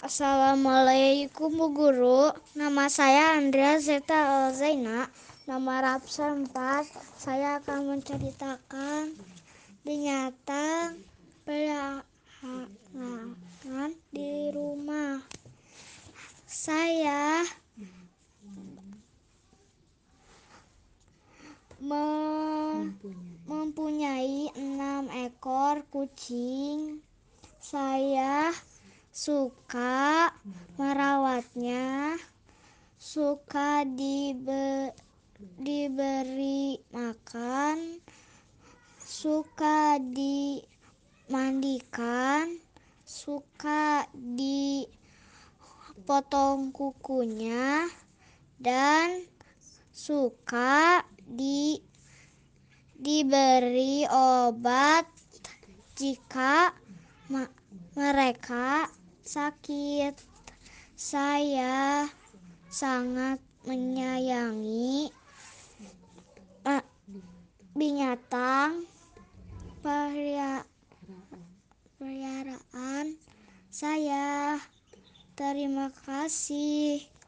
Assalamualaikum Bu Guru. Nama saya Andrea Zeta Zaina. Nama absen 4. Saya akan menceritakan binatang peliharaan di rumah. Saya mempunyai enam ekor kucing. Saya suka merawatnya, suka dibe diberi makan, suka dimandikan, suka dipotong kukunya, dan suka di diberi obat jika mereka sakit. Saya sangat menyayangi binatang peliharaan saya. Terima kasih.